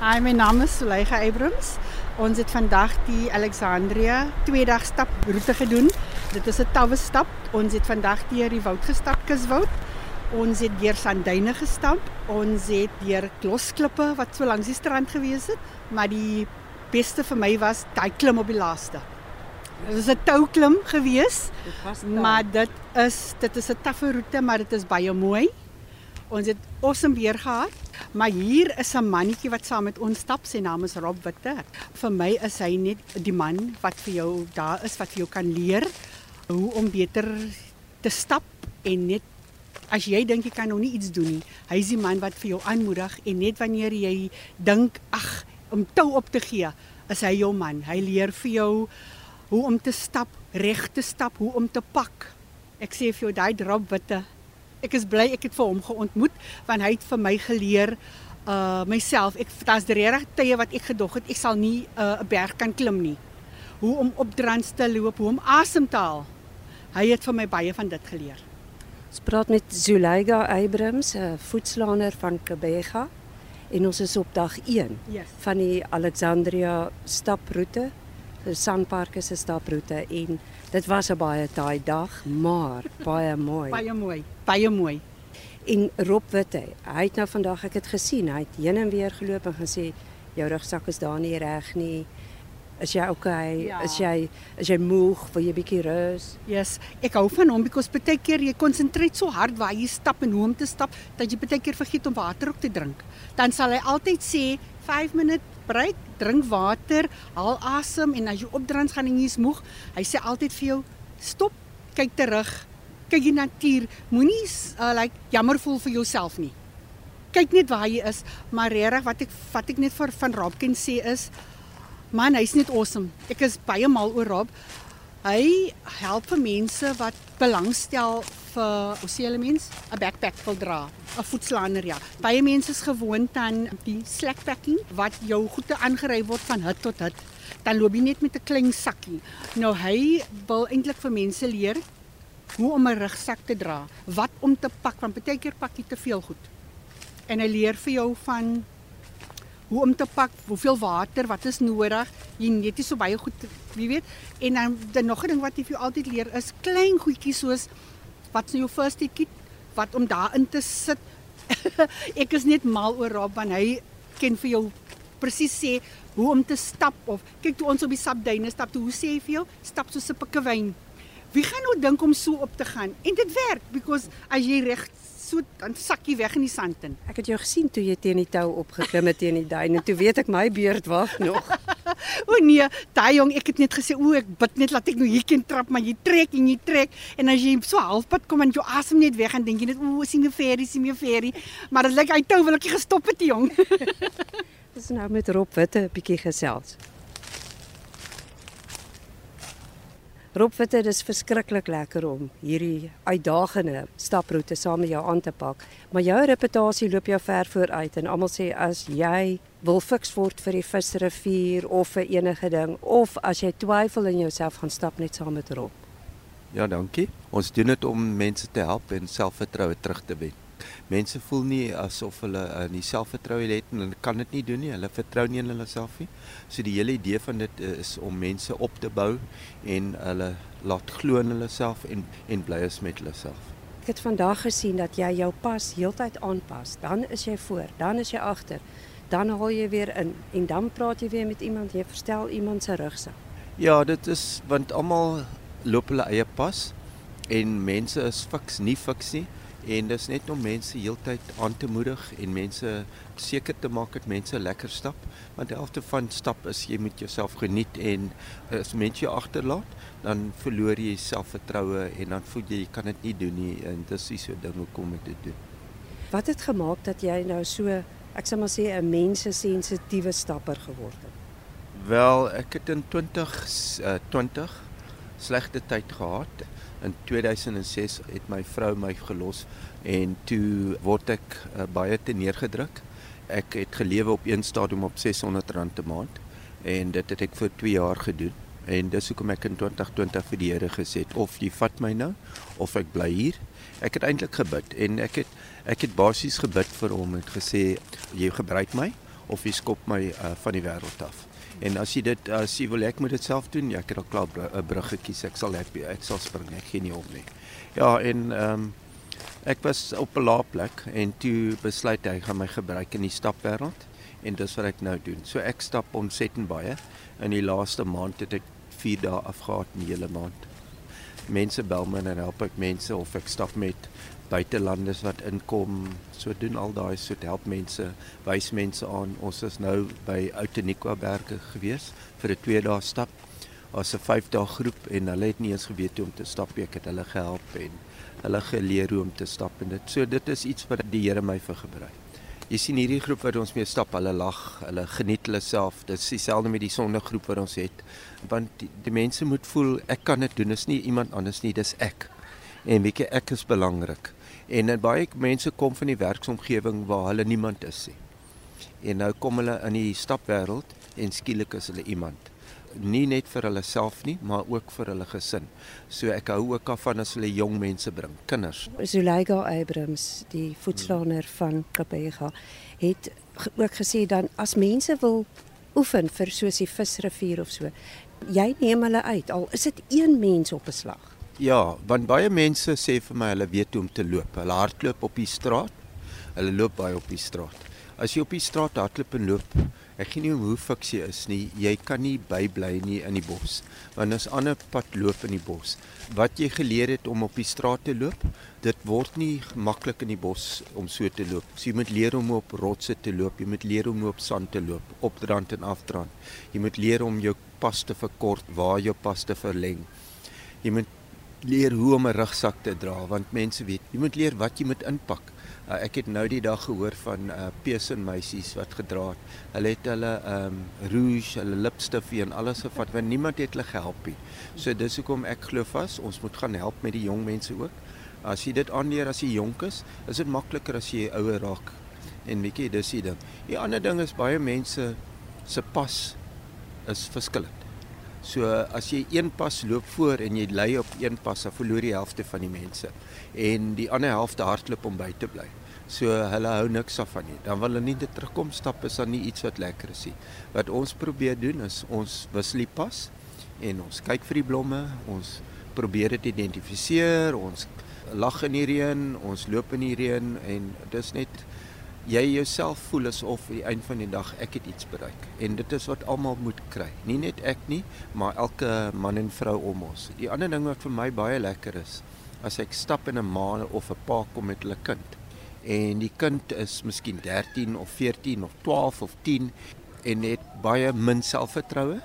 Hi, my naam is Suleiga Abrams. Ons het vandag die Alexandria tweedag staproete gedoen. Dit is 'n tawwe stap. Ons het vandag deur die woud gestap, Kuswoud. Ons het deur Sanduine gestap. Ons het deur Klosklippe wat so langs die strand gewees het, maar die beste vir my was daai klim op die laaste. Dit was 'n touklim gewees, Dit was maar dit is dit is 'n taffe roete, maar dit is baie mooi. Ons het awesome weer gehad. Maar hier is 'n mannetjie wat saam met ons stap. Sy naam is Rob Witte. Vir my is hy net die man wat vir jou daar is wat vir jou kan leer hoe om beter te stap en net as jy dink jy kan nog nie iets doen nie. Hy is die man wat vir jou aanmoedig en net wanneer jy dink ag om tou op te gee, is hy jou man. Hy leer vir jou hoe om te stap, reg te stap, hoe om te pak. Ek sê vir jou daai Rob Witte ek is bly ek het vir hom geontmoet want hy het vir my geleer uh myself. Ek daar's regtig tye wat ek gedog het ek sal nie 'n uh, berg kan klim nie. Hoe om op drans te loop hoe om asem te haal. Hy het vir my baie van dit geleer. Ons praat met Zuleiga Abrams, 'n voetslaner van Kebega en ons is op dag 1 yes. van die Alexandria staproete. Is 'n staproete en dit was 'n baie taai dag, maar baie mooi. baie mooi baie mooi En Rob Witte, hy het nou vandag ek het gesien, hy het heen en weer geloop en gesê jou rugsak is daar nie reg nie. Is jy okay? Ja. Is jy is jy moeg? Wil jy bietjie rus? yes ek hou van hom because baie keer jy konsentreer so hard waar jy stap en hoe om te stap dat jy baie keer vergeet om water ook te drink dan sal hy altyd sê 5 minute break, drink water, haal asem en as jy opdrans gaan en jy's moeg, hy sê altyd vir jou stop, kyk terug, kyk die natuur, moenie uh, like jammer voel vir jouself nie. Kyk net waar jy is, maar regtig wat ek wat ek net vir van Robkin sê is man, hy's net awesome. Ek is baie mal oor Rob. Hy help vir mense wat belangstel vir hoe sê hulle mens 'n backpack wil dra, 'n voetslaner ja. Baie mense is gewoond aan die slackpacking wat jou goede aangery word van hut tot hut. Dan loop jy net met 'n klein sakkie. Nou hy wil eintlik vir mense leer hoe om 'n rugsak te dra, wat om te pak want baie keer pak jy te veel goed. En hy leer vir jou van hoe om te pak, hoeveel water, wat is nodig. Jy net nie so baie goed, wie weet. En dan dan nog 'n ding wat jy vir jou altyd leer is klein goedjies soos wat is nou jou first aid kit, wat om daarin te sit. ek is net mal oor Rob want hy ken vir jou presies sê hoe om te stap of kyk toe ons op die sapduine stap, toe hoe sê hy vir jou? Stap soos 'n pikkewyn. Wie gaan nou dink om so op te gaan? En dit werk because as jy reg so dan sak jy weg in die sand in. Ek het jou gesien toe jy teen die tou opgeklim het teen die duin en toe weet ek my beurt wag nog. O nee, daai jong, ek het net gesê o, ek bid net laat ek nou hier kan trap, maar jy trek en jy trek en as jy so halfpad kom en jou asem net weg en dink jy net o, sien 'n ferry, sien 'n ferry, maar dit lyk hy tou wil ek nie gestop het, jong. Dis nou met Rob Witte 'n bietjie gesels. Rob Witte, dis verskriklik lekker om hierdie uitdagende staproete saam met jou aan te pak, maar jou reputasie loop jou ver vooruit en almal sê as jy wil fiks word vir die visrivier of vir enige ding of as jy twyfel in jouself gaan stap net saam met Rob. Ja, dankie. Ons doen dit om mense te help en selfvertroue terug te wen. Mense voel nie asof hulle uh, nie selfvertroue het en hulle kan dit nie doen nie. Hulle vertrou nie in hulle self nie. So die hele idee van dit is om mense op te bou en hulle laat glo in hulle self en en bly is met hulle self. Ek het vandag gesien dat jy jou pas heeltyd aanpas. Dan is jy voor, dan is jy agter. Dan haal jy weer in en dan praat jy weer met iemand, jy verstel iemand se rugsak. Ja, dit is want almal loop hulle eie pas en mense is fiks nie fiks nie en dis net om mense heeltyd aan te moedig en mense seker te maak dat mense lekker stap want die helfte van stap is jy moet jouself geniet en as mense jou agterlaat dan verloor jy selfvertroue en dan voel jy jy kan dit nie doen nie en dis nie so ding hoekom ek dit doen. Wat het gemaak dat jy nou so, ek sal maar sê 'n mensesensitiewe stapper geword het? Wel, ek het in 20 uh, 20 slegte tyd gehad. In 2006 het my vrou my gelos en toe word ek uh, baie te neergedruk. Ek het gelewe op een stadium op R600 'n maand en dit het ek vir 2 jaar gedoen. En dis hoekom ek in 2020 vir die Here gesê het of jy vat my nou of ek bly hier. Ek het eintlik gebid en ek het ek het basies gebid vir hom en gesê jy gebruik my of jy skop my uh, van die wêreld af. En as jy dit as jy wil ek moet dit self doen, ja, ek het al klaar 'n brug gekies. Ek sal happy, ek sal spring. Ek gee nie op nie. Ja, en ehm um, ek was op 'n lae plek en toe besluit hy gaan my gebruik in die stapwêreld en dis wat ek nou doen. So ek stap ontsettend baie. In die laaste maand het ek 4 dae afgehaat in die hele maand. Mense bel my en help ek mense of ek stap met buitelanders wat inkom. So doen al daai so help mense, wys mense aan. Ons is nou by Outeniqua berge gewees vir 'n 2 dae stap. Ons 'n 5 dae groep en hulle het nie eens geweet hoe om te stap nie. Ek het hulle gehelp en hulle geleer hoe om te stap en dit. So dit is iets wat die Here my vir gebruik. Jy sien hierdie groep wat ons mee stap, hulle lag, hulle geniet hulle self. Dit is dieselfde met die sondegroep wat ons het. Want die, die mense moet voel ek kan dit doen. Dit is nie iemand anders nie, dis ek. En weet jy, ek is belangrik. En en baie mense kom van die werksomgewing waar hulle niemand is nie. En nou kom hulle in die stapwêreld en skielik is hulle iemand. Nie net vir hulle self nie, maar ook vir hulle gesin. So ek hou ook af van as hulle jong mense bring, kinders. Zuleiga Abrams, die voetslaner van Kapega, het ook gesê dan as mense wil oefen vir soos die visrivier of so, jy neem hulle uit al is dit een mens op 'n slag. Ja, want baie mense sê vir my hulle weet hoe om te loop. Hulle hardloop op die straat. Hulle loop baie op die straat. As jy op die straat hardloop en loop, ek gee nie om hoe fiks jy is nie, jy kan nie bybly nie in die bos. Want as ander pad loop in die bos, wat jy geleer het om op die straat te loop, dit word nie maklik in die bos om so te loop. So jy moet leer om op rotse te loop, jy moet leer om op sand te loop, opdrand en afdrand. Jy moet leer om jou pas te verkort, waar jou pas te verleng. Jy moet leer hoe om 'n rugsak te dra want mense weet jy moet leer wat jy moet inpak. Uh, ek het nou die dag gehoor van uh, peusen meisies wat gedra het. Hulle het hulle um, rouge, hulle lipstif en alles gevat want niemand het hulle gehelp nie. So dis hoekom ek glo vas ons moet gaan help met die jong mense ook. As jy dit aanleer as jy jonk is, is dit makliker as jy ouer raak. En weet jy, dis die ding. Die ander ding is baie mense se pas is verskillend. So as jy een pas loop voor en jy lê op een pas, dan verloor jy helfte van die mense en die ander helfte hardloop om by te bly. So hulle hou niks af van nie. Dan wil hulle nie dit terugkom stap is dan nie iets wat lekker is nie. Wat ons probeer doen is ons wissel die pas en ons kyk vir die blomme, ons probeer dit identifiseer, ons lag in die reën, ons loop in die reën en dis net jy jouself voel asof aan die einde van die dag ek het iets bereik en dit is wat almal moet kry nie net ek nie maar elke man en vrou om ons die ander ding wat vir my baie lekker is as ek stap in 'n maan of 'n pa kom met hulle kind en die kind is miskien 13 of 14 of 12 of 10 en het baie min selfvertroue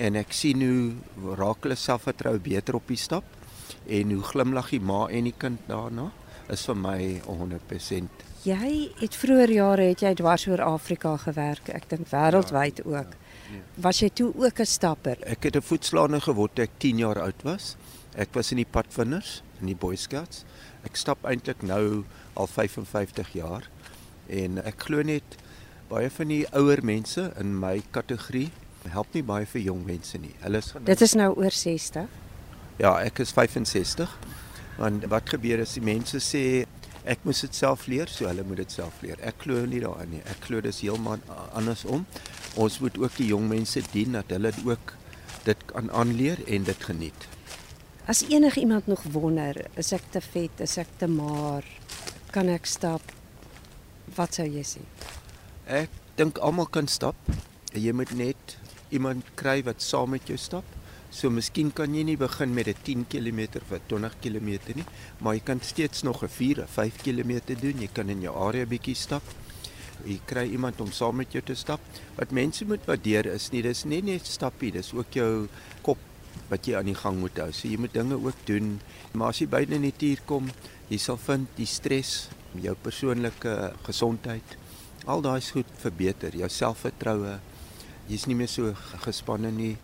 en ek sien hoe raak hulle selfvertroue beter op die stap en hoe glimlag die ma en die kind daarna is vir my 100% Jy het vroeër jare het jy dwars oor Afrika gewerk, ek dink wêreldwyd ja, ook. Ja, ja. Was jy toe ook 'n stapper? Ek het 'n voetslaner geword toe ek 10 jaar oud was. Ek was in die padvinders in die Boy Scouts. Ek stap eintlik nou al 55 jaar en ek glo net baie van die ouer mense in my kategorie help nie baie vir jong mense nie. Hulle is genou, Dit is nou oor 60. Ja, ek is 65. Want wat gebeur is die mense sê ek moes dit self leer, so hulle moet dit self leer. Ek glo nie daarin nie. Ek glo dis heeltemal andersom. Ons moet ook die jong mense dien dat hulle ook dit kan aanleer en dit geniet. As enige iemand nog wonder, is ek te vet, is ek te maar, kan ek stap? Wat sou jy sê? Ek dink almal kan stap. Jy moet net iemand kry wat saam met jou stap. So miskien kan jy nie begin met 'n 10 km of 20 km nie, maar jy kan steeds nog 'n 4 of 5 km doen. Jy kan in jou area bietjie stap. Jy kry iemand om saam met jou te stap. Wat mense moet waardeer is nie dis nie net stappie, dis ook jou kop wat jy aan die gang moet hou. So jy moet dinge ook doen. Maar as jy by die natuur kom, jy sal vind die stres, jou persoonlike gesondheid, al daai goed verbeter, jou selfvertroue. Jy's nie meer so gespanne nie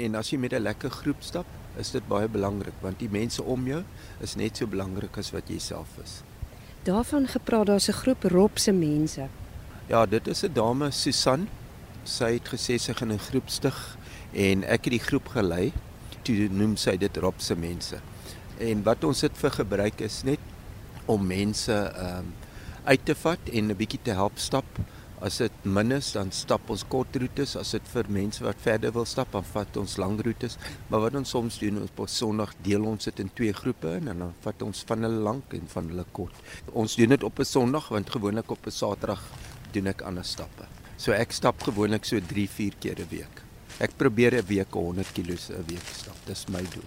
en as jy met 'n lekker groep stap, is dit baie belangrik want die mense om jou is net so belangrik as wat jy self is. Daarvan gepraat, daar's 'n groep Robse mense. Ja, dit is 'n dame Susan. Sy het gesê sy gaan 'n groep stig en ek het die groep gelei. Toe noem sy dit Robse mense. En wat ons dit vir gebruik is net om mense ehm um, uit te vat en 'n bietjie te help stap As dit min is, dan stap ons kort roetes. As dit vir mense wat verder wil stap, dan vat ons lang roetes. Maar wat ons soms doen, ons op Sondag deel ons dit in twee groepe en dan vat ons van hulle lank en van hulle kort. Ons doen dit op 'n Sondag want gewoonlik op 'n Saterdag doen ek ander stappe. So ek stap gewoonlik so 3-4 keer 'n week. Ek probeer 'n week 100 km 'n week stap. Dis my doel.